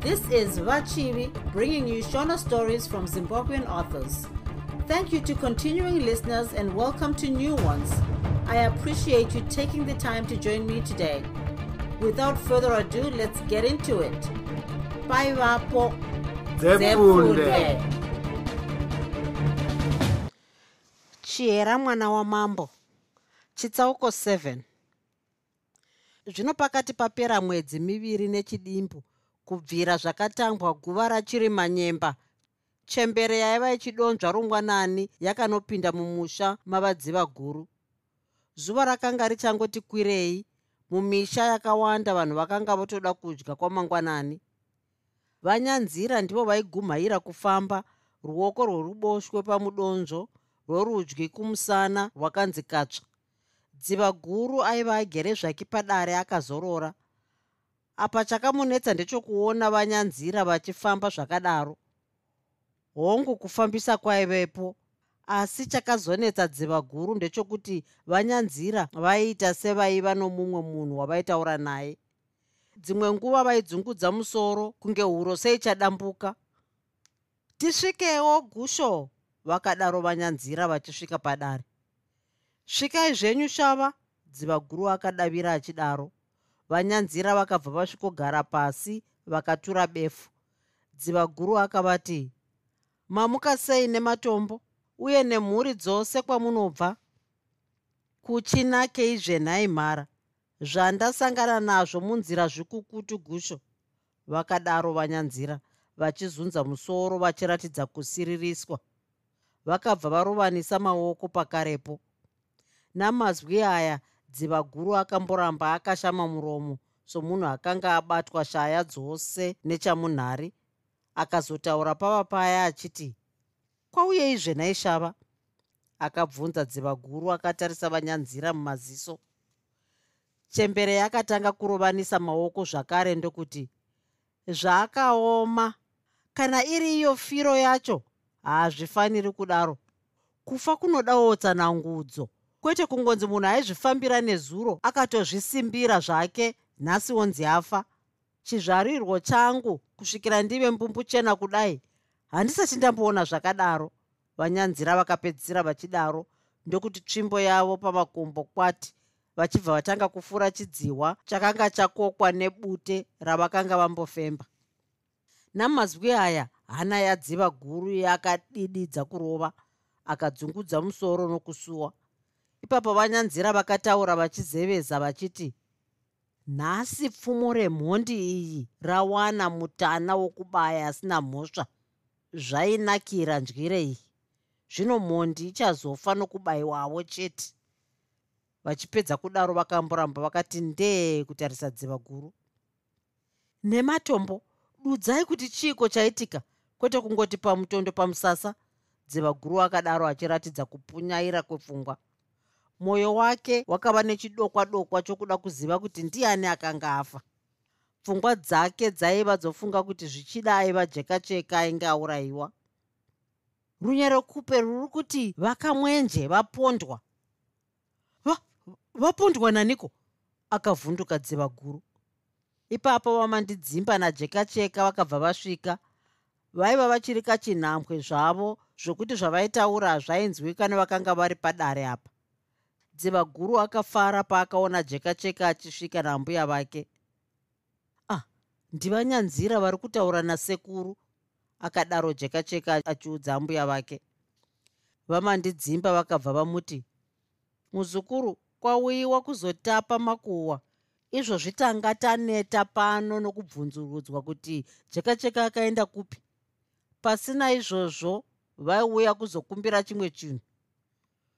This is Vachivi bringing you Shona stories from Zimbabwean authors. Thank you to continuing listeners and welcome to new ones. I appreciate you taking the time to join me today. Without further ado, let's get into it. Bye, Vapo. Chihera mwana wamambo chitsauko 7 zvino pakati papera mwedzi miviri nechidimbu kubvira zvakatangwa guva rachiri manyemba. Chembere yaiva ichidonzva rungwanani yakanopinda mumusha mavadziva guru zuva rakanga richangoti kwirei mumisha yakawanda vanhu vakanga votoda kudya kwamangwanani. Vanyanzira ndivo vaigumhaira kufamba ruoko rworuboshwe pamudonzvo rworudyi kumusana rwakanzi katsva. Dziva guru aiva agere zvake padare akazorora apa chakamunetsa ndechokuona vanyanzira vachifamba zvakadaro. Hongu kufambisa kwaivepo asi chakazonetsa dziva guru ndechokuti vanyanzira vaiita sevaiva nomumwe munhu wavaitaura naye. Dzimwe nguva vaidzungudza musoro kunge huro seichadambuka tisvikewo gusho vakadaro vanyanzira vachisvika padare. Svikai zvenyu shava dziva guru akadavira achidaro vanyanzira vakabva vasvikogara pasi vakatura befu. Dziva guru akavati mamuka sei nematombo? Uye nemhuri dzose kwamunobva? Kuchinakei zvenhai mhara. Zvandasangana nazvo munzira zvikukutu gusho. Vakadaro vanyanzira vachizunza musoro vachiratidza kusiririswa. Vakabva varovanisa maoko pakarepo. Namazwi aya dziva guru akamboramba akashama muromo somunhu akanga abatwa shaya dzose nechamunhari akazotaura pava paya achiti kwauyei zvenaishava akabvunza dziva guru akatarisa vanyanzira mumaziso. Chembere yakatanga kurovanisa maoko zvakare ndokuti zvaakaoma. Kana iri iyo firo yacho haazvifaniri kudaro. Kufa kunodawo tsanangudzo kwete kungonzi munhu aizvifambira nezuro akatozvisimbira zvake nhasi wonzi afa. Chizvarirwo changu kusvikira ndive mbumbu chena kudai handisati ndamboona zvakadaro. Vanyanzira vakapedzisira vachidaro ndokuti tsvimbo yavo pamakumbo kwati vachibva vatanga kufura chidziwa chakanga chakokwa nebute ravakanga vambofemba. Namazwi aya hana yadziva guru yakadididza kurova akadzungudza musoro nokusuwa ipapo vanyanzira vakataura vachizeveza vachiti nhasi pfumo remhondi iyi rawana mutana wokubaya asina mhosva. Zvainakira ndyirei zvino mhondi ichazofa nokubayiwawo chete. Vachipedza kudaro vakamboramba vakati ndee kutarisa dziva guru. Nematombo dudzai kuti chiiko chaitika. Kwete kungoti pamutondo pamusasa dziva guru akadaro achiratidza kupunyaira kwepfungwa mwoyo wake wakava nechidokwa dokwa chokuda kuziva kuti ndiani akanga afa. Pfungwa dzake dzaiva dzofunga kuti zvichida aiva jekacheka ainge aurayiwa. Runyerekupe ruri kuti vakamwenje vapondwa. Vapondwa va, naniko? Akavhunduka dziva guru. Ipapo vamandidzimba najekacheka vakabva vasvika. Vaiva vachiri kachinhambwe zvavo zvokuti zvavaitaura zvainzwika nevakanga vari padare apa dziva guru akafara paakaona jekacheka achisvika nambuya vake. Ah ndivanyanzira vari kutaura nasekuru akadaro jekacheka achiudza mbuya vake. Vamandidzimba vakabva vamuti muzukuru kwauyiwa kuzotapa makuhwa. Izvozvi tanga taneta pano nokubvunzurudzwa kuti jekacheka akaenda kupi? Pasina izvozvo vaiuya kuzokumbira chimwe chinhu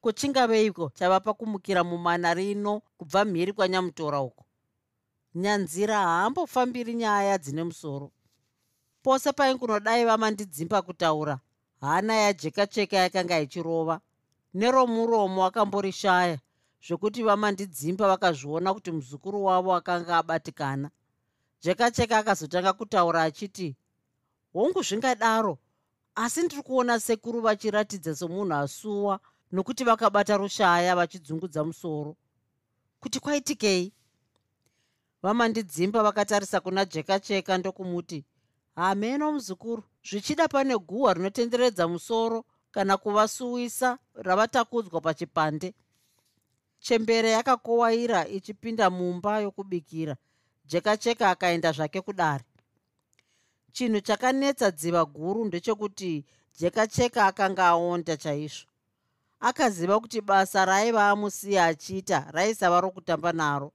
kuchingaveiko chavapa kumukira mumana rino kubva mhiri kwanyamutora uko? Nyanzira haambofambiri nyaya dzine musoro. Pose paingunodai vamandidzimba kutaura hana yajekacheka yakanga ichirova. Neromuromo akamborishaya zvokuti vamandidzimba vakazviona kuti muzukuru wavo akanga abatikana. Jekacheka akazotanga kutaura achiti hongu zvingadaro. Asi ndiri kuona sekuru vachiratidza somunhu asuwa nokuti vakabata rushaya vachidzungudza musoro. Kuti kwaitikei? Vamandidzimba vakatarisa kuna jekacheka ndokumuti hameno muzukuru zvichida pane guhwa rinotenderedza musoro kana kuvasuwisa ravatakudzwa pachipande. Chembere yakakowaira ichipinda mumba yokubikira. Jekacheka akaenda zvake kudare. Chinhu chakanetsa dziva guru ndechekuti jekacheka akanga aonda chaizvo akaziva kuti basa raaiva amusiya achiita raisava rokutamba naro.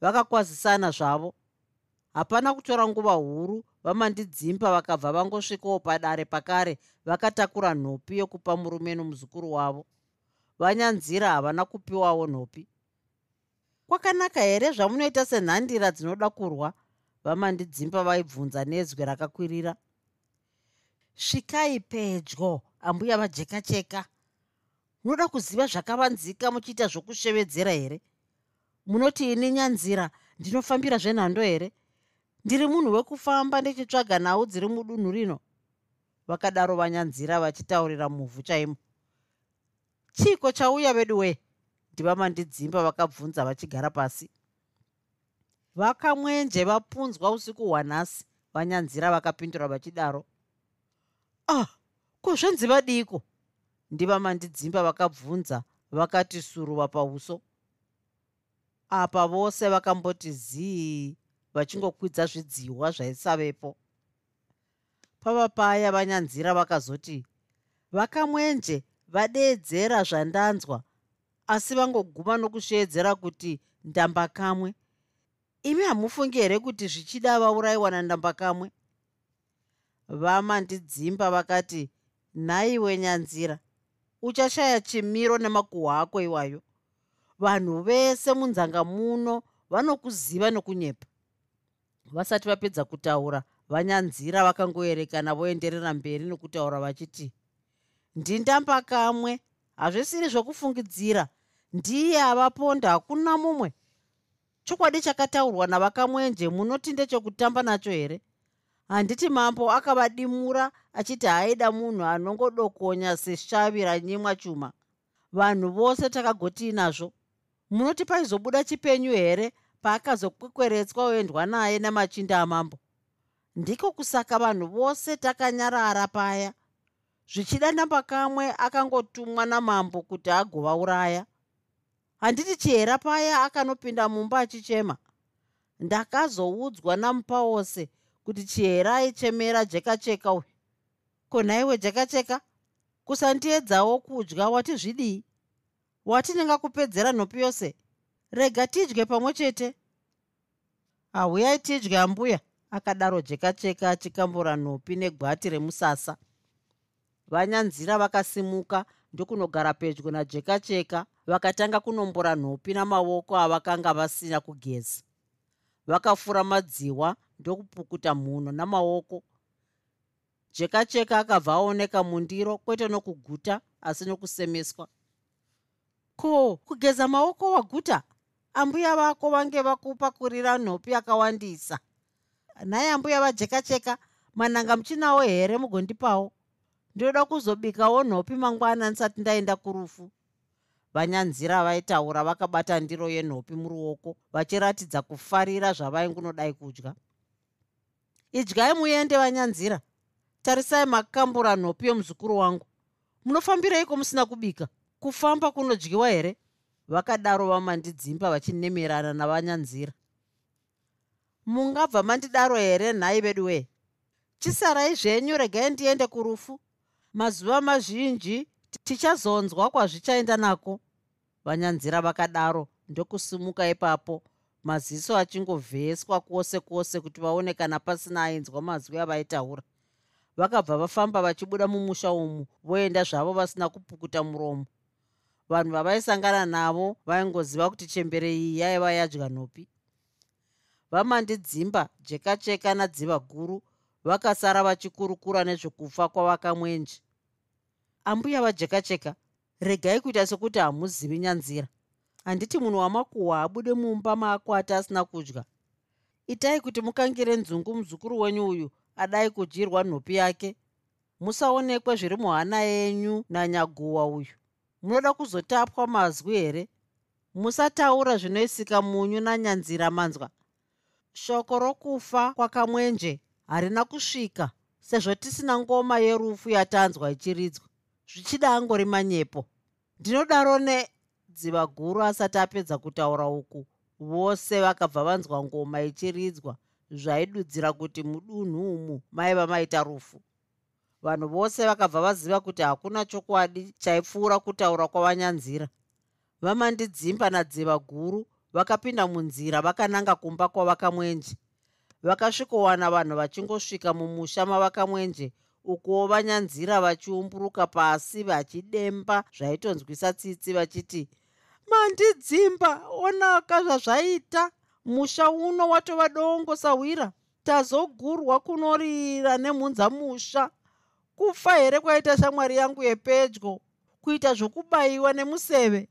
Vakakwazisana zvavo. Hapana kutora nguva huru vamandidzimba vakabva vangosvikawo padare pakare vakatakura nhopi yokupa murume nomuzukuru wavo. Vanyanzira havana kupiwawo nhopi kwakanaka here zvamunoita senhandira dzinoda kurwa? Vamandidzimba vaibvunza nezwi rakakwirira. Svikai pedyo ambuya vajekacheka munoda kuziva zvakavanzika muchiita zvokushevedzera here? Munoti ini nyanzira ndinofambira zvenhando here? Ndiri munhu wekufamba ndichitsvaga nhau dziri mudunhu rino? Vakadaro vanyanzira vachitaurira muvhu chaimo. Chiko chauya vedu wee ndivamandidzimba vakabvunza vachigara pasi. Vakamwenje vapunzwa usiku hwanhasi vanyanzira vakapindura vachidaro. Ah ko zvenziva diko ndivamandidzimba vakabvunza vakati suruva pauso apa vose vakamboti zii vachingokwidza zvidziwa zvaisavepo. Pava paya vanyanzira vakazoti vakamwenje vadeedzera zvandanzwa asi vangoguma nokusheedzera kuti ndamba kamwe imi hamufungi here kuti zvichida vaurayiwa nandamba kamwe vamandidzimba vakati nhaiwe nyanzira uchashaya chimiro nemakuhwa ako iwayo. Vanhu vese munzanga muno vanokuziva nokunyepa. Vasati vapedza kutaura vanyanzira vakangoerekana voenderera mberi nokutaura vachiti ndindamba kamwe hazvisiri zvokufungidzira. Ndiye avaponda hakuna mumwe. Chokwadi chakataurwa navakamwenje munoti ndechekutamba nacho here handiti mambo akavadimura achiti haaida munhu anongodokonya seshavi ranyimwa chuma. Vanhu vose takagotii nazvo munoti paizobuda chipenyu here paakazokwekweretswa oendwa naye namachinda amambo? Ndiko kusaka vanhu vose takanyarara paya. Zvichida namba kamwe akangotumwa namambo kuti agovauraya. Handiti chihera paya akanopinda mumba achichema. Ndakazoudzwa namupa wose kuti chihera aichemera jekacheka uyu. Ko nhaiwe jekacheka kusandiedzawo kudya wati zvidii? Wati ndingakupedzera nhopi yose? Rega tidye pamwe chete. Ahuyai tidye ambuya akadaro jekacheka achikambura nhopi negwati remusasa. Vanyanzira vakasimuka ndokunogara pedyo najekacheka vakatanga kunombora nhopi namaoko avakanga vasina kugeza vakafura madziwa ndokupukuta mhuno namaoko. Jekacheka akabva aoneka mundiro kwete nokuguta asi nokusemeswa. Ko kugeza maoko waguta? Ambuya vako vange vakupakurira nhopi yakawandisa. Nhai ambuya vajekacheka mananga muchinawo here mugondipawo? Ndinoda kuzobikawo nhopi mangwana ndisati ndaenda kurufu vanyanzira vaitaura vakabata ndiro yenhopi muruoko vachiratidza kufarira zvavaingunodai kudya. Idyai muende vanyanzira. Tarisai makambura nhopi yomuzukuru wangu. Munofambireiko musina kubika? Kufamba kunodyiwa here? Vakadaro vamandidzimba vachinemerana navanyanzira. Mungabva mandidaro here nhai vedu wee? Chisarai zvenyu regai ndiende kurufu. Mazuva mazhinji tichazonzwa kwazvichaenda nako vanyanzira vakadaro ndokusimuka ipapo. Maziso achingovheswa kwose kwose kuti vaone kana pasina ainzwa mazwi avaitaura. Vakabva vafamba vachibuda mumusha umu voenda zvavo vasina kupukuta muromo. Vanhu vavaisangana navo vaingoziva kuti chembere iyi yaiva yadya nhopi vamandidzimba jekacheka nadziva guru vakasara vachikurukura nezvekufa kwavakamwenji ambuya vajekacheka regai kuita sekuti hamuzivi nyanzira. Handiti munhu wamakuhwa abude mumba maakwata asina kudya. Itai kuti mukangire nzungu muzukuru wenyu uyu adai kudyirwa nhopi yake. Musaonekwe zviri muhana yenyu nanyaguhwa uyu. Munoda kuzotapwa mazwi here? Musataura zvinoisika munyu nanyanzira manzwa. Shoko rokufa kwakamwenje harina kusvika sezvo tisina ngoma yerufu yatanzwa ichiridzwa zvichida angori manyepo. Ndinodaro nedziva guru asati apedza kutaura uku vose vakabva vanzwa ngoma ichiridzwa zvaidudzira kuti mudunhu umu maiva maita rufu. Vanhu vose vakabva vaziva kuti hakuna chokwadi chaipfuura kutaura kwavanyanzira. Vamandidzimba nadziva guru vakapinda munzira vakananga kumba kwavakamwenje vakasvikowana vanhu vachingosvika mumusha mavakamwenje ukuwo vanyanzira vachiumburuka pasi vachidemba zvaitonzwisa tsitsi vachiti mandidzimba onaka zvazvaita musha uno watova dongo sahwira tazogurwa kunorira nemhunza musha. Kufa here kwaita shamwari yangu yepedyo? Kuita zvokubayiwa nemuseve?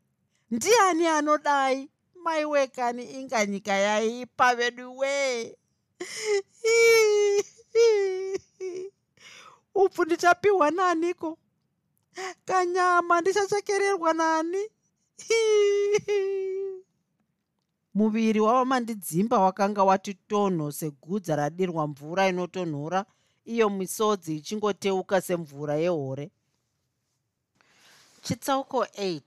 Ndiani anodai? Mai wekani inga nyika yaipa vedu wee upfu ndichapiwa naniko kanyama ndichachekererwa nani? Muviri wavamandidzimba wakanga wati tonho segudza radirwa mvura inotonhora iyo misodzi ichingoteuka semvura yehore. Chitsauko 8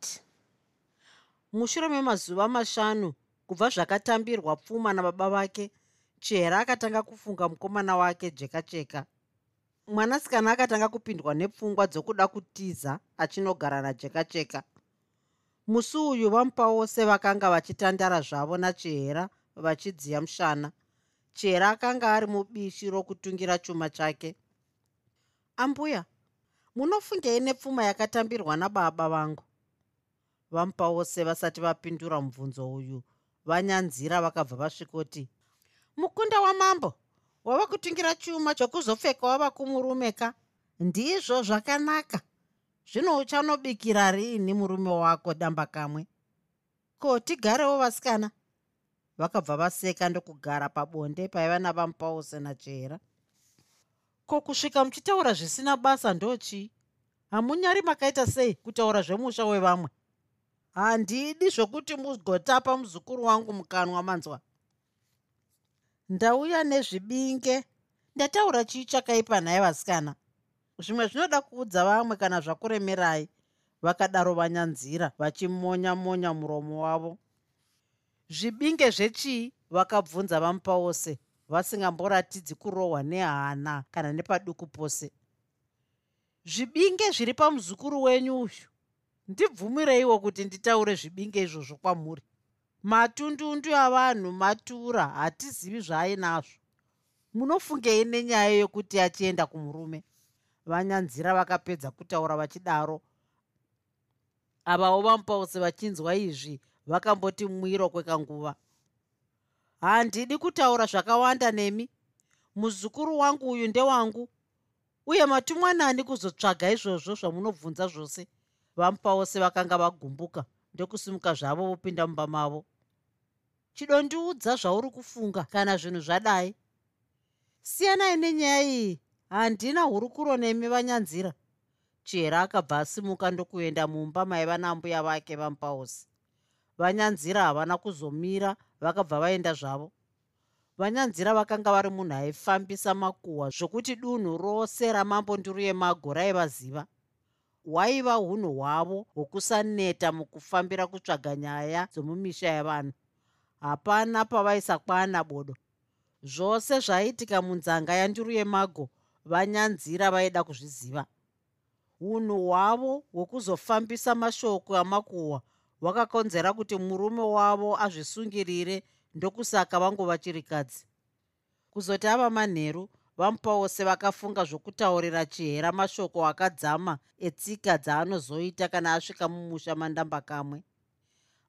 mushure memazuva mashanu kubva zvakatambirwa pfuma nababa vake chihera akatanga kufunga mukomana wake jeka cheka mwanasikana akatanga kupindwa nepfungwa dzokuda kutiza achinogara najeka cheka musi uyu vamupa wose vakanga vachitandara zvavo nachihera vachidziya mushana. Chihera akanga ari mubishi rokutungira chuma chake. Ambuya munofungei nepfuma yakatambirwa nababa vangu? Vamupa wose vasati vapindura mubvunzo uyu vanyanzira vakabva vasvikoti mukunda wamambo wava kutungira chuma chokuzopfeka wava kumurume ka ndizvo zvakanaka. Zvino uchanobikira riini murume wako damba kamwe ko tigarewo vasikana? Vakabva vaseka ndokugara pabonde paiva navamupause nachera ko kusvika muchitaura zvisina basa ndochii? Hamunyari makaita sei kutaura zvemusha wevamwe? Handidi zvokuti mugotapa muzukuru wangu mukanwa manzwa ndauya nezvibinge. Ndataura chii chakaipa nhaye vasikana. Zvimwe zvinoda kuudza vamwe kana zvakuremerai vakadaro vanyanzira vachimonya monya muromo wavo. Zvibinge zvechii vakabvunza vamupa wose vasingamboratidzi kurohwa nehana kana nepaduku pose. Zvibinge zviri pamuzukuru wenyu uyu ndibvumireiwo kuti nditaure zvibinge izvozvo kwamuri matundundu avanhu matura hatizivi zvaainazvo munofungei nenyaya yokuti achienda kumurume. Vanyanzira vakapedza kutaura vachidaro. Avawo vamupause vachinzwa izvi vakamboti mwiro kwekanguva handidi kutaura zvakawanda nemi. Muzukuru wangu uyu ndewangu. Uye matumwanani kuzotsvaga izvozvo zvamunobvunza zvose. Vamupause vakanga vagumbuka ndokusimuka zvavo vopinda mumba mavo chidondiudza zvauri kufunga kana zvinhu zvadai. Siyanai nenyaya iyi handina hurukuro nemi vanyanzira. Chihera akabva asimuka ndokuenda mumba maiva nambuya vake vamupausi. Vanyanzira havana kuzomira vakabva vaenda zvavo. Vanyanzira vakanga vari munhu aifambisa makuhwa zvokuti dunhu rose ramambo nduru yemago raivaziva. Hwaiva unhu hwavo hwokusaneta mukufambira kutsvaga nyaya dzomumisha yavanhu hapana pavaisakwana bodo. Zvose zvaiitika munzanga yanduru yemago vanyanzira vaida kuzviziva. Unhu hwavo hwokuzofambisa mashoko amakuhwa hwakakonzera kuti murume wavo azvisungirire ndokusaka vangova chirikadzi. Kuzoti ava manheru vamupa wose vakafunga zvokutaurira chihera mashoko akadzama etsika dzaanozoita kana asvika mumusha mandamba kamwe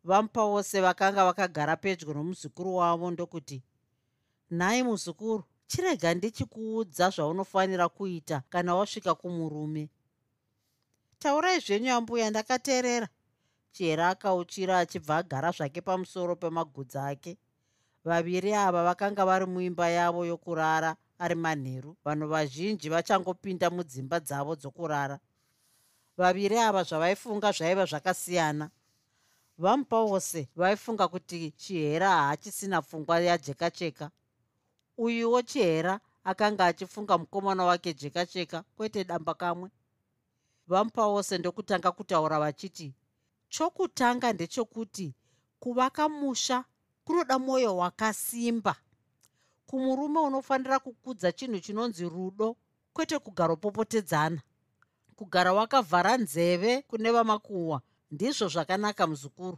vamupa wose vakanga vakagara pedyo nomuzukuru wavo ndokuti nhai muzukuru chirega ndichikuudza zvaunofanira kuita kana wasvika kumurume. Taurai zvenyu ambuya ndakateerera. Chihera akauchira achibva agara zvake pamusoro pemagudzi ake. Vaviri ava vakanga vari muimba yavo yokurara ari manheru vanhu vazhinji vachangopinda mudzimba dzavo dzokurara. Vaviri ava zvavaifunga zvaiva zvakasiyana vamupa wose vaifunga kuti chihera haachisina pfungwa yajeka cheka uyuwo chihera akanga achifunga mukomana wake jeka cheka kwete damba kamwe. Vamupawose ndokutanga kutaura vachiti chokutanga ndechekuti kuvaka musha kunoda mwoyo wakasimba. Kumurume unofanira kukudza chinhu chinonzi rudo kwete kugara upopotedzana kugara wakavhara nzeve kune vamakuhwa ndizvo zvakanaka muzukuru.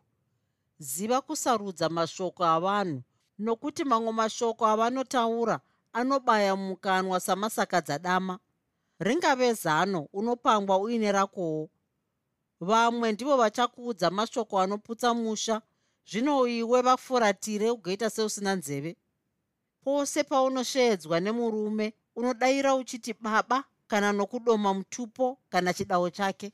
Ziva kusarudza mashoko avanhu nokuti mamwe mashoko avanotaura anobaya mukanwa samasakadza dama ringave zano unopangwa uine rakowo. Vamwe ndivo vachakuudza mashoko anoputsa musha zvino iwe vafuratire ugoita seusina nzeve. Pose paunosheedzwa nemurume unodayira uchiti baba kana nokudoma mutupo kana chidawo chake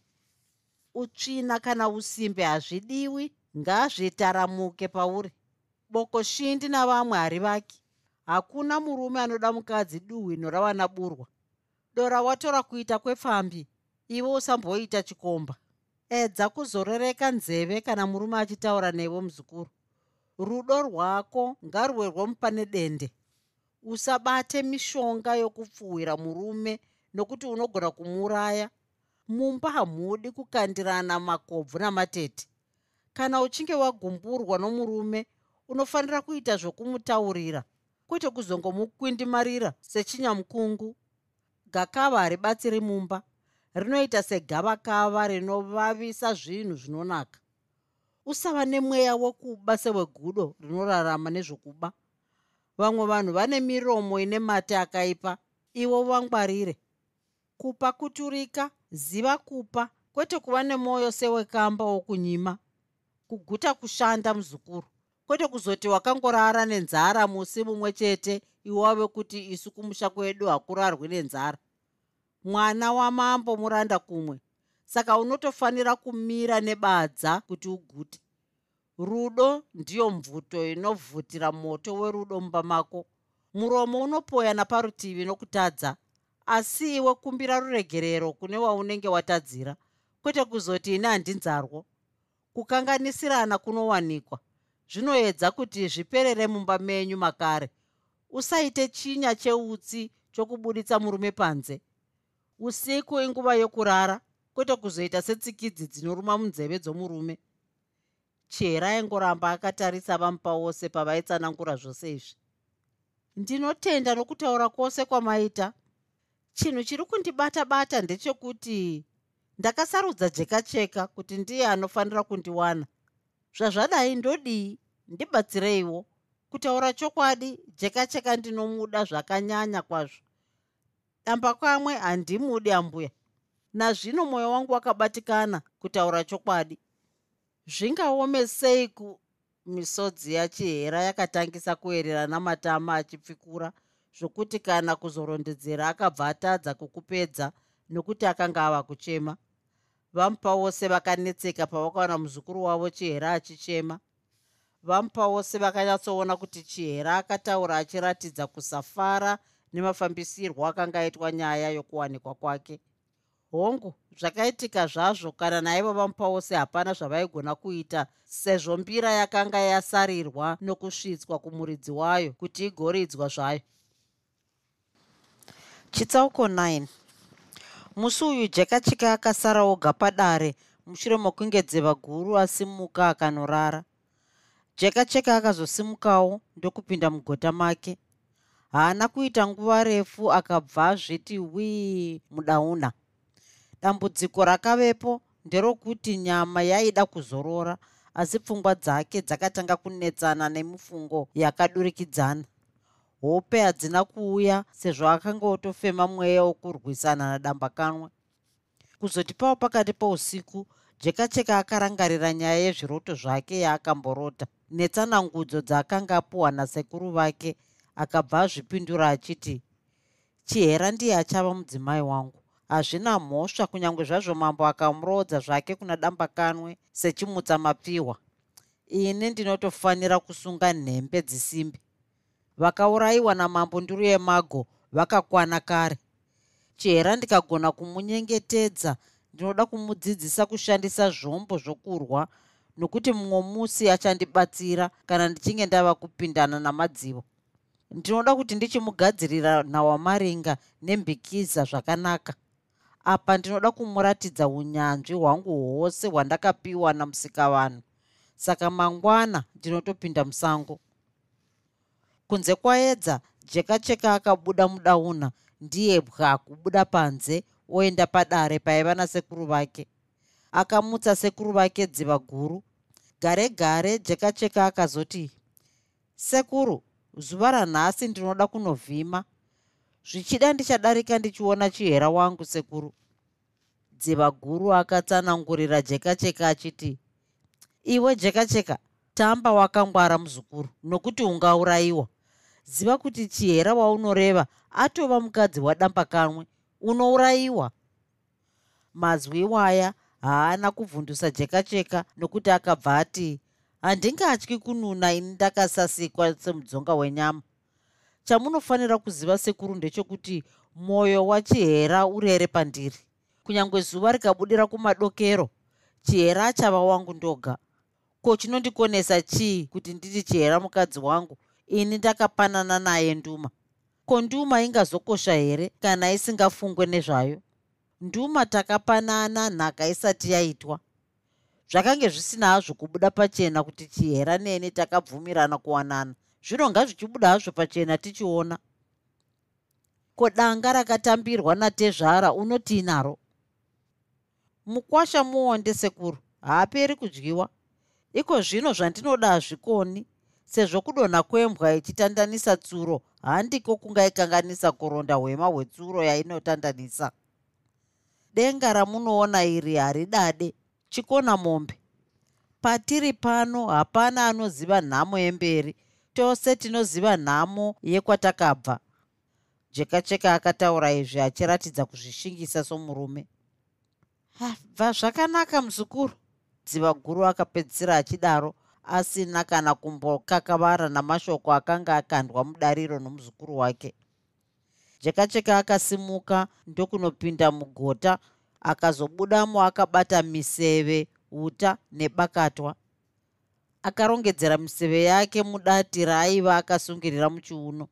utsvina kana usimbe hazvidiwi ngazvitaramuke pauri. Boko shindi navamwe hari vaki hakuna murume anoda mukadzi duhwino ravana burwa. Dora watora kuita kwepfambi ivo usamboita chikomba. Edza kuzorereka nzeve kana murume achitaura nevo muzukuru. Rudo rwako ngaruwe rwomupane dende. Usabate mishonga yokupfuwira murume nokuti unogona kumuuraya mumba hamudi kukandirana makobvu namatete. Kana uchinge wagumburwa nomurume unofanira kuita zvokumutaurira. Kwete kuzongomukwindimarira sechinyamukungu. Gakava haribatsiri mumba rinoita segavakava rinovavisa zvinhu zvinonaka. Usava nemweya wokuba sewegudo rinorarama nezvokuba. Vamwe vanhu vane miromo ine mate akaipa ivo vangwarire kupa kuturika ziva kupa kwete kuva nemwoyo sewekamba wokunyima kuguta kushanda muzukuru. Kwete kuzoti wakangorara nenzara musi mumwe chete iwave kuti isu kumusha kwedu hakurarwi nenzara. Mwana wamambo muranda kumwe saka unotofanira kumira nebadza kuti ugute. Rudo ndiyo mvuto inovhutira moto werudo mumba mako. Muromo unopoya naparutivi nokutadza asi iwe kumbira ruregerero kune waunenge watadzira kwete kuzoti ine handinzarwo kukanganisirana kunowanikwa zvinoedza kuti zviperere mumba menyu makare. Usaite chinya cheutsi chokubuditsa murume panze. Usiku inguva yokurara kwete kuzoita setsikidzi dzinoruma munzeve dzomurume. Chera aingoramba akatarisa vamupa wose pavaitsanangura zvose izvi. Ndinotenda nokutaura kwose kwamaita chinhu chiri kundibata-bata ndechekuti ndakasarudza jeka cheka kuti ndiye anofanira kundiwana. Zvazvadai ndodii ndibatsireiwo. Kutaura chokwadi jeka cheka ndinomuda zvakanyanya kwazvo. Damba kamwe handimudi ambuya. Nazvino mwoyo wangu wakabatikana kutaura chokwadi. Zvingaomeseiku misodzi yachihera yakatangisa kuererana matama achipfikura zvokuti kana kuzorondedzera akabva atadza kukupedza nokuti akanga ava kuchema. Vamupa wose vakanetseka pavakaona muzukuru wavo chihera achichema. Vamupa wose vakanyatsoona kuti chihera akataura achiratidza kusafara nemafambisirwo akanga aitwa nyaya yokuwanikwa kwake. Hongu zvakaitika zvazvo kana naivo vamupa wose hapana zvavaigona kuita sezvo mbira yakanga yasarirwa nokusvitswa kumuridzi wayo kuti igoridzwa zvayo chitsauko 9 musi uyu jakachika akasara oga padare mushure mokunge dzeva guru asimuka akanorara. Jakacheka akazosimukawo ndokupinda mugota make. Haana kuita nguva refu akabva zviti wii mudauna. Dambudziko rakavepo nderokuti nyama yaida kuzorora asi pfungwa dzake dzakatanga kunetsana nemufungo yakadurikidzana hope hadzina kuuya sezvo akanga otofema mweya wokurwisana nadamba kanwe kuzoti pavo pakati pousiku jekacheka akarangarira nyaya yezviroto zvake yaakamborota netsanangudzo dzaakanga apuwa nasekuru vake akabva azvipindura achiti chihera ndiye achava mudzimai wangu. Hazvina mhosva kunyange zvazvo mambo akamurodza zvake kuna damba kanwe sechimutsa mapiwa ini ndinotofanira kusunga nhembe dzisimbi vakaurayiwa namambo nduru yemago vakakwana kare. Chihera ndikagona kumunyengetedza. Ndinoda kumudzidzisa kushandisa zvombo zvokurwa nokuti mumwe musi achandibatsira kana ndichinge ndava kupindana namadzivo. Ndinoda kuti ndichimugadzirira nhawamaringa nembikiza zvakanaka. Apa ndinoda kumuratidza unyanzvi hwangu hwose hwandakapiwa namusikavanhu saka mangwana ndinotopinda musango kunze kwaedza jeka cheka akabuda mudauna. Ndiye bwa kubuda panze oenda padare paiva nasekuru vake. Akamutsa sekuru vake dziva guru. Gare gare jeka cheka akazoti sekuru zuva ranhasi ndinoda kunovhima. Zvichida ndichadarika ndichiona chihera wangu sekuru. Dziva guru akatsanangurira jeka cheka achiti iwe jeka cheka tamba wakangwara muzukuru nokuti ungaurayiwa ziva kuti chihera waunoreva atova mukadzi wadamba kamwe unourayiwa. Mazwi waya haana kuvhundusa jeka cheka nokuti akabva ati handingatyi kununa ini ndakasasikwa semudzonga wenyama. Chamunofanira kuziva sekuru ndechekuti mwoyo wachihera urere pandiri. Kunyange zuva rikabudira kumadokero chihera achava wangu ndoga. Ko chinondikonesa chii kuti nditi chihera mukadzi wangu ini ndakapanana naye nduma. Ko nduma ingazokosha here kana isingafungwe nezvayo? Nduma takapanana nhaka isati yaitwa. Zvakange zvisina hazvo kubuda pachena kuti chihera neni takabvumirana kuwanana. Zvino ngazvichibuda hazvo pachena tichiona. Ko danga rakatambirwa natezvara unotiinaro mukwasha muonde sekuru haaperi kudyiwa. Iko zvino zvandinoda hazvikoni sezvo kudonha kwembwa ichitandanisa tsuro handiko kungaikanganisa kuronda hwema hwetsuro yainotandanisa. Denga ramunoona iri haridade chikona mombe. Patiri pano hapana anoziva nhamo yemberi tose tinoziva nhamo yekwatakabva jekacheka akataura izvi achiratidza kuzvishingisa somurume. Bva zvakanaka muzukuru dziva guru akapedzisira achidaro asina kana kumbokakavara namashoko akanga akandwa mudariro nomuzukuru wake. Jekacheka akasimuka ndokunopinda mugota akazobudamo akabata miseve uta nebakatwa. Akarongedzera miseve yake mudati raaiva akasungirira muchiuno.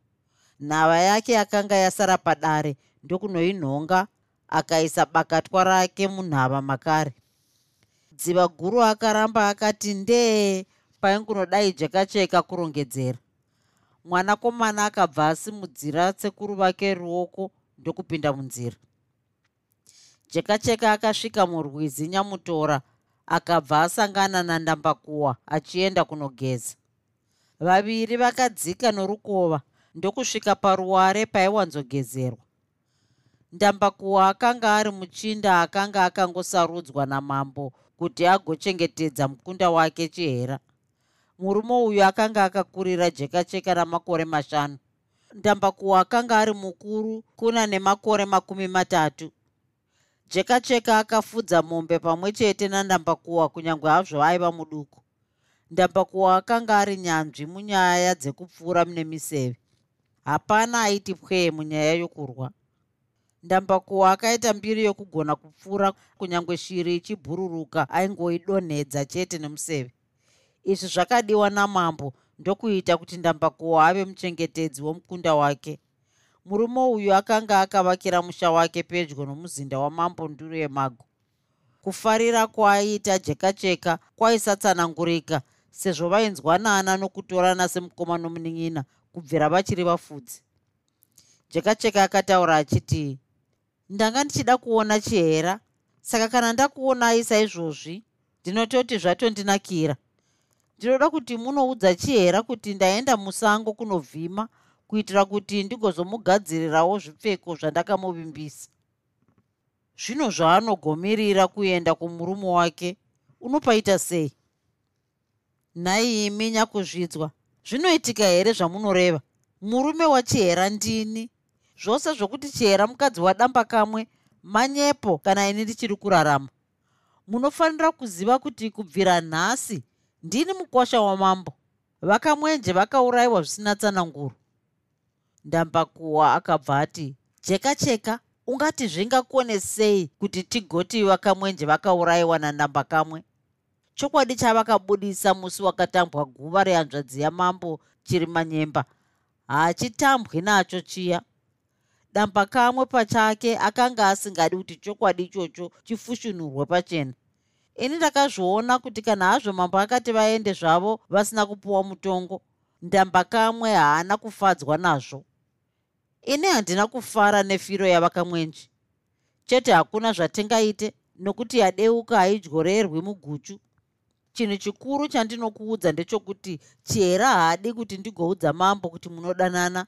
Nhava yake akanga yasara padare ndokunoinhonga akaisa bakatwa rake munhava makare. Dziva guru akaramba akati ndee paingunodai jekacheka kurongedzera. Mwanakomana akabva asimudzira sekuru vake ruoko ndokupinda munzira. Jekacheka akasvika murwizi nyamutora akabva asangana nandambakuwa achienda kunogeza. Vaviri vakadzika norukova ndokusvika paruware paiwanzogezerwa. Ndambakuwa akanga ari muchinda akanga akangosarudzwa namambo kuti agochengetedza mukunda wake chihera murume uyu akanga akakurira jekacheka ramakore mashanu. Ndambakuwa akanga ari mukuru kuna nemakore makumi matatu. Jekacheka akafudza mombe pamwe chete nandambakuwa kunyange hazvo aiva muduku. Ndambakuwa akanga ari nyanzvi munyaya dzekupfuura nemiseve hapana aiti pwee munyaya yokurwa. Ndambakuwa akaita mbiri yokugona kupfuura kunyange shiri ichibhururuka aingoidonhedza chete nemuseve izvi zvakadiwa namambo ndokuita kuti ndambakuwa ave muchengetedzi womukunda wake. Murume uyu akanga akavakira musha wake pedyo nomuzinda wamambo nduru yemago. Kufarira kwaaiita jekacheka kwaisatsanangurika sezvo vainzwanana nokutorana semukoma nomunin'ina kubvira vachiri vafudzi. Jekacheka akataura achiti ndanga ndichida kuona chihera? Saka kana ndakuonai saizvozvi ndinototi zvatondinakira ndinoda kuti munoudza chihera kuti ndaenda musango kunovhima kuitira kuti ndigozomugadzirirawo zvipfeko zvandakamuvimbisa. Zvino zvaanogomirira kuenda kumurume wake unopaita sei? Nhai imi nyakuzvidzwa zvinoitika here zvamunoreva? Murume wachihera ndini? Zvose zvokuti chihera mukadzi wadamba kamwe manyepo kana ini ndichiri kurarama. Munofanira kuziva kuti kubvira nhasi ndini mukwasha wamambo. Vakamwenje vakaurayiwa zvisina tsananguro. Ndambakuwa akabva ati cheka cheka ungati zvingakonesei kuti tigoti vakamwenje vakaurayiwa nandamba kamwe? Chokwadi chavakabudisa musi wakatambwa guva rehanzvadzi yamambo chiri manyemba. Haachitambwi nacho chiya. Damba kamwe pachake akanga asingadi kuti chokwadi ichocho chifushunurwe pachena ini ndakazviona kuti kana hazvo mambo akati vaende zvavo vasina kupuwa mutongo ndamba kamwe haana kufadzwa nazvo. Ini handina kufara nefiro yavakamwenji chete hakuna zvatingaite nokuti yadeuka haidyorerwi muguchu. Chinhu chikuru chandinokuudza ndechokuti chihera haadi kuti ndigoudza mambo kuti munodanana.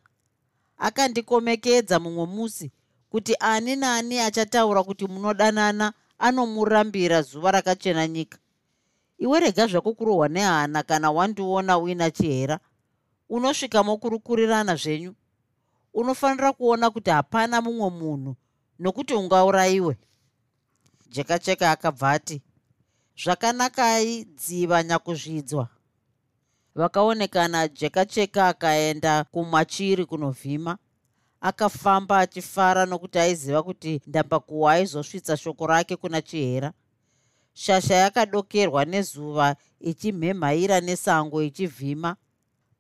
Akandikomekedza mumwe musi kuti ani naani achataura kuti munodanana anomurambira zuva rakachena nyika. Iwe rega zvako kurohwa nehana kana wandiona uina chihera. Unosvika mokurukurirana zvenyu. Unofanira kuona kuti hapana mumwe munhu nokuti ungaurayiwe. Jekacheka akabva ati zvakanakai dziva nyakuzvidzwa. Vakaonekana jekacheka akaenda kumachiri kunovhima akafamba achifara nokuti aiziva kuti ndambakuhwa aizosvitsa shoko rake kuna chihera. Shasha yakadokerwa nezuva ichimhemhaira nesango ichivhima.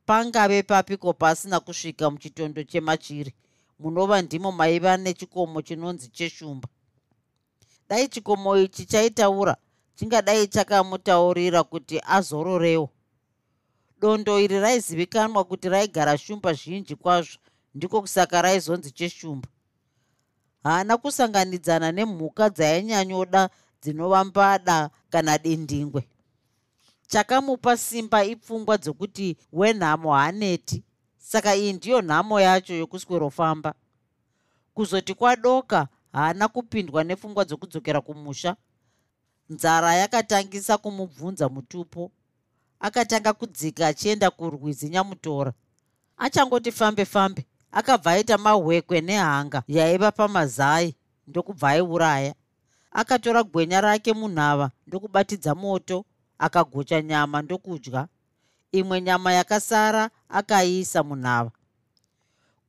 Pangave papiko pasina kusvika muchitondo chemachiri. Munova ndimo maiva nechikomo chinonzi cheshumba. Dai chikomo ichi chaitaura chingadai chakamutaurira kuti azororewo. Dondo iri raizivikanwa kuti raigara shumba zhinji kwazvo ndiko kusaka raizonzi cheshumba. Haana kusanganidzana nemhuka dzainyanyoda dzinova mbada kana dindingwe chakamupa simba ipfungwa dzokuti wenhamo haneti saka iyi ndiyo nhamo yacho yokuswerofamba kuzoti kwadoka haana kupindwa nepfungwa dzokudzokera kumusha. Nzara yakatangisa kumubvunza mutupo. Akatanga kudzika achienda kurwizi nyamutora. Achangoti fambe fambe akabva aita mahwekwe nehanga yaiva pamazai ndokubva aiuraya. Akatora gwenya rake munhava ndokubatidza moto akagocha nyama ndokudya. Imwe nyama yakasara akaiisa munhava.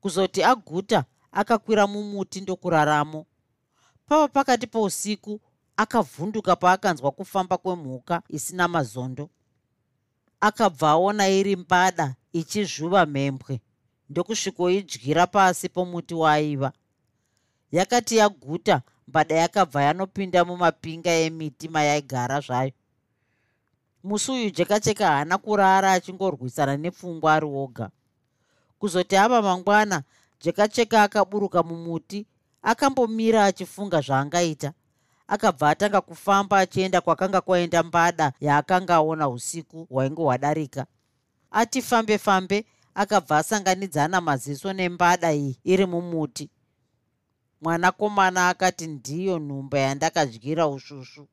Kuzoti aguta akakwira mumuti ndokuraramo. Pava pakati pousiku akavhunduka paakanzwa kufamba kwemhuka isina mazondo. Akabva aona iri mbada ichizvuva mhembwe ndokusvikoidyira pasi pomuti waaiva yakati yaguta mbada yakabva yanopinda mumapinga emiti mayaigara zvayo. Musi uyu jekacheka haana kurara achingorwisana nepfungwa ari woga kuzoti ava mangwana jekacheka akaburuka mumuti akambomira achifunga zvaangaita. Akabva atanga kufamba achienda kwakanga kwaenda mbada yaakanga aona usiku hwainge hwadarika. Ati fambe fambe akabva asanganidzana maziso nembada iyi iri mumuti. Mwanakomana akati ndiyo nhumba yandakadyira usvusvu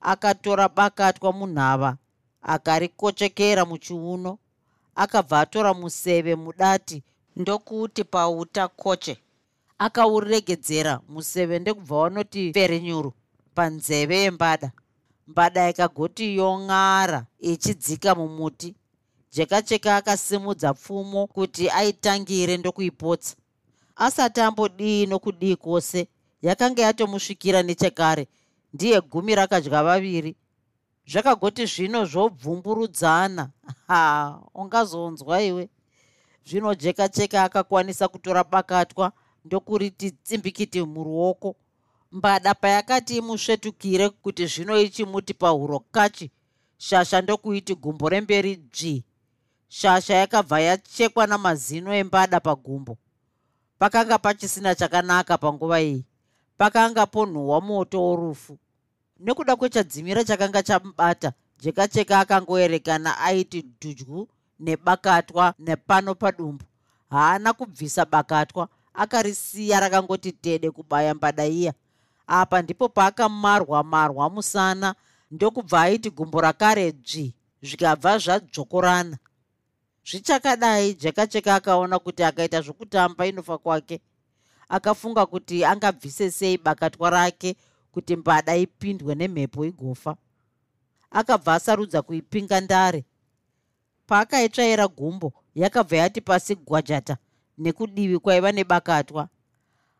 akatora bakatwa munhava akarikochekera muchiuno. Akabva atora museve mudati ndokuti pauta koche akauregedzera museve ndekubva wanoti ferenyuru panzeve yembada. Mbada ikagoti yong'ara ichidzika mumuti jekacheka akasimudza pfumo kuti aitangire ndokuipotsa. Asati ambodii nokudii kwose yakanga yatomusvikira nechekare. Ndiye gumi rakadya vaviri. Zvakagoti zvino zvobvumburudzana. Ha ungazonzwa iwe. Zvino jekacheka akakwanisa kutora bakatwa ndokuriti tsimbikiti muruoko. Mbada payakati imusvetukire kuti zvino ichimuti pahuro kachi shasha ndokuiti gumbo remberi dzvi shasha yakabva yachekwa namazino embada pagumbo. Pakanga pachisina chakanaka panguva iyi. Pakanga ponhuhwa moto worufu. Nekuda kwechadzimira chakanga chamubata jekacheka akangoerekana aiti dhudyu nebakatwa nepano padumbu. Haana kubvisa bakatwa akarisiya rakangoti tede kubaya mbada iya. Apa ndipo paakamarwa marwa musana ndokubva aiti gumbo rakare dzvi zvikabva zvadzokorana zvichakadai jekacheka akaona kuti akaita zvokutamba inofa kwake. Akafunga kuti angabvise sei bakatwa rake kuti mbada ipindwe nemhepo igofa. Akabva asarudza kuipinga ndare. Paakaitsvaira gumbo yakabva yati pasi gwajata nekudivi kwaiva nebakatwa.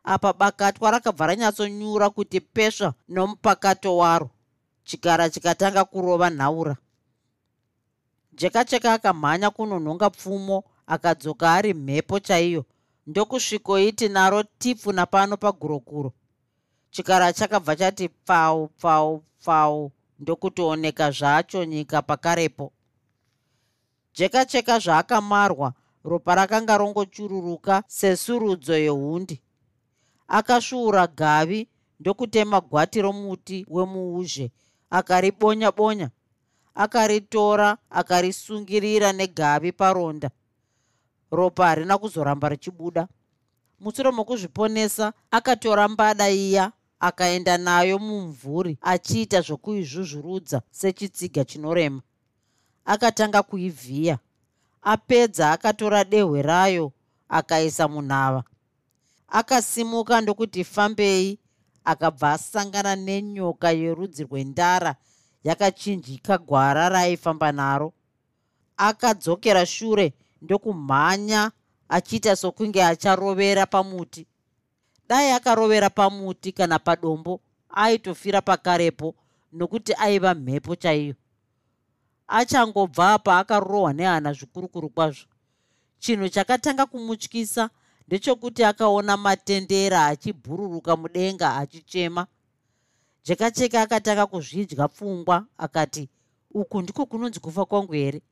Apa bakatwa rakabva ranyatsonyura kuti pesva nomupakato waro. Chikara chikatanga kurova nhaura jekacheka akamhanya kunonhonga pfumo akadzoka ari mhepo chaiyo. Ndokusvikoiti naro tipfu napano pagurokuro chikara chakabva chati pfau pfau pfau ndokutooneka zvacho nyika pakarepo. Jeka cheka zvaakamarwa ropa rakanga rongochururuka sesurudzo yehundi. Akasvuura gavi ndokutema gwati romuti wemuuzhe akaribonya bonya akaritora akarisungirira negavi paronda. Ropa harina kuzoramba richibuda. Mushure mokuzviponesa akatora mbada iya akaenda nayo mumvuri achiita zvokuizvuzvurudza sechitsiga chinorema. Akatanga kuivhiya. Apedza akatora dehwe rayo akaisa munhava. Akasimuka ndokuti fambei akabva asangana nenyoka yerudzi rwendara yakachinjika gwara raaifamba naro. Akadzokera shure ndokumhanya achiita sokunge acharovera pamuti. Dai akarovera pamuti kana padombo aitofira pakarepo nokuti aiva mhepo chaiyo. Achangobva apa akarohwa nehana zvikurukuru kwazvo. Chinhu chakatanga kumutyisa ndechokuti akaona matendera achibhururuka mudenga achichema jekacheka akatanga kuzvidya pfungwa akati uku ndiko kunonzi kufa kwangu here?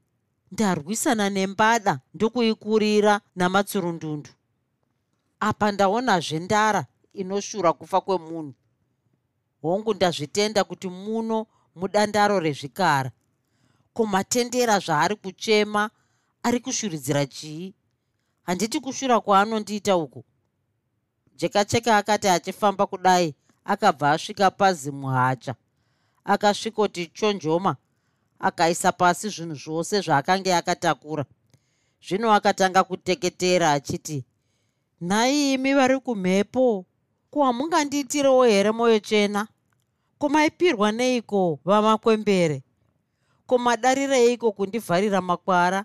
Ndarwisana nembada ndokuikurira namatsurundundu. Apa ndaonazve ndara inoshura kufa kwemunhu. Hongu ndazvitenda kuti muno mudandaro rezvikara. Kumatendera zvaari kuchema ari kushuridzira chii? Handiti kushura kwaanondiita uku? Jekacheka akati achifamba kudai akabva asvika pazimuhacha akasvikoti chonjoma akaisa pasi zvinhu zvose zvaakanga akatakura. Zvino akatanga kuteketera achiti nhai imi vari kumhepo? Ko hamungandiitirewo here mwoyo chena? Ko maipirwa neiko vamakwembere? Ko madarireiko kundivharira makwara?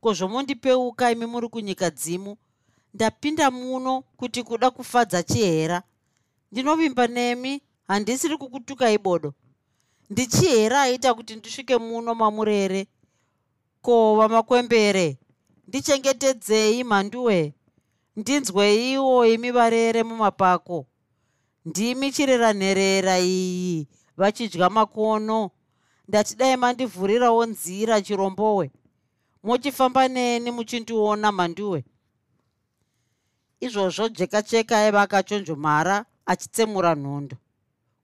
Ko zvomondipeuka imi muri kunyika dzimu? Ndapinda muno kuti kuda kufadza chihera ndinovimba nemi handisiri kukutuka ibodo. Ndichihera aita kuti ndisvike muno mamurere? Ko vamakwembere ndichengetedzei mhanduwe ndinzweiwo imi varere mumapako. Ndimi chireranherera iyi vachidya makono. Ndati dai mandivhurirawo nzira chirombowe. Mochifamba neni muchindiona mhanduwe izvozvo jekacheka aiva akachonjomara achitsemura nhondo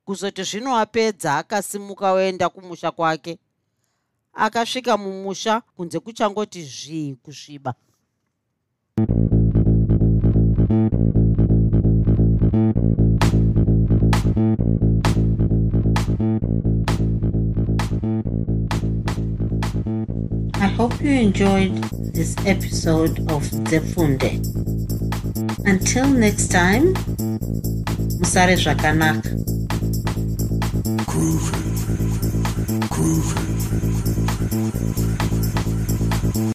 kuzoti zvino apedza akasimuka oenda kumusha kwake akasvika mumusha kunze kuchangoti zvii kusviba I hope you enjoyed this episode of Zefunde. Until next time, Musare Zvakanaka. Groovy. Groovy.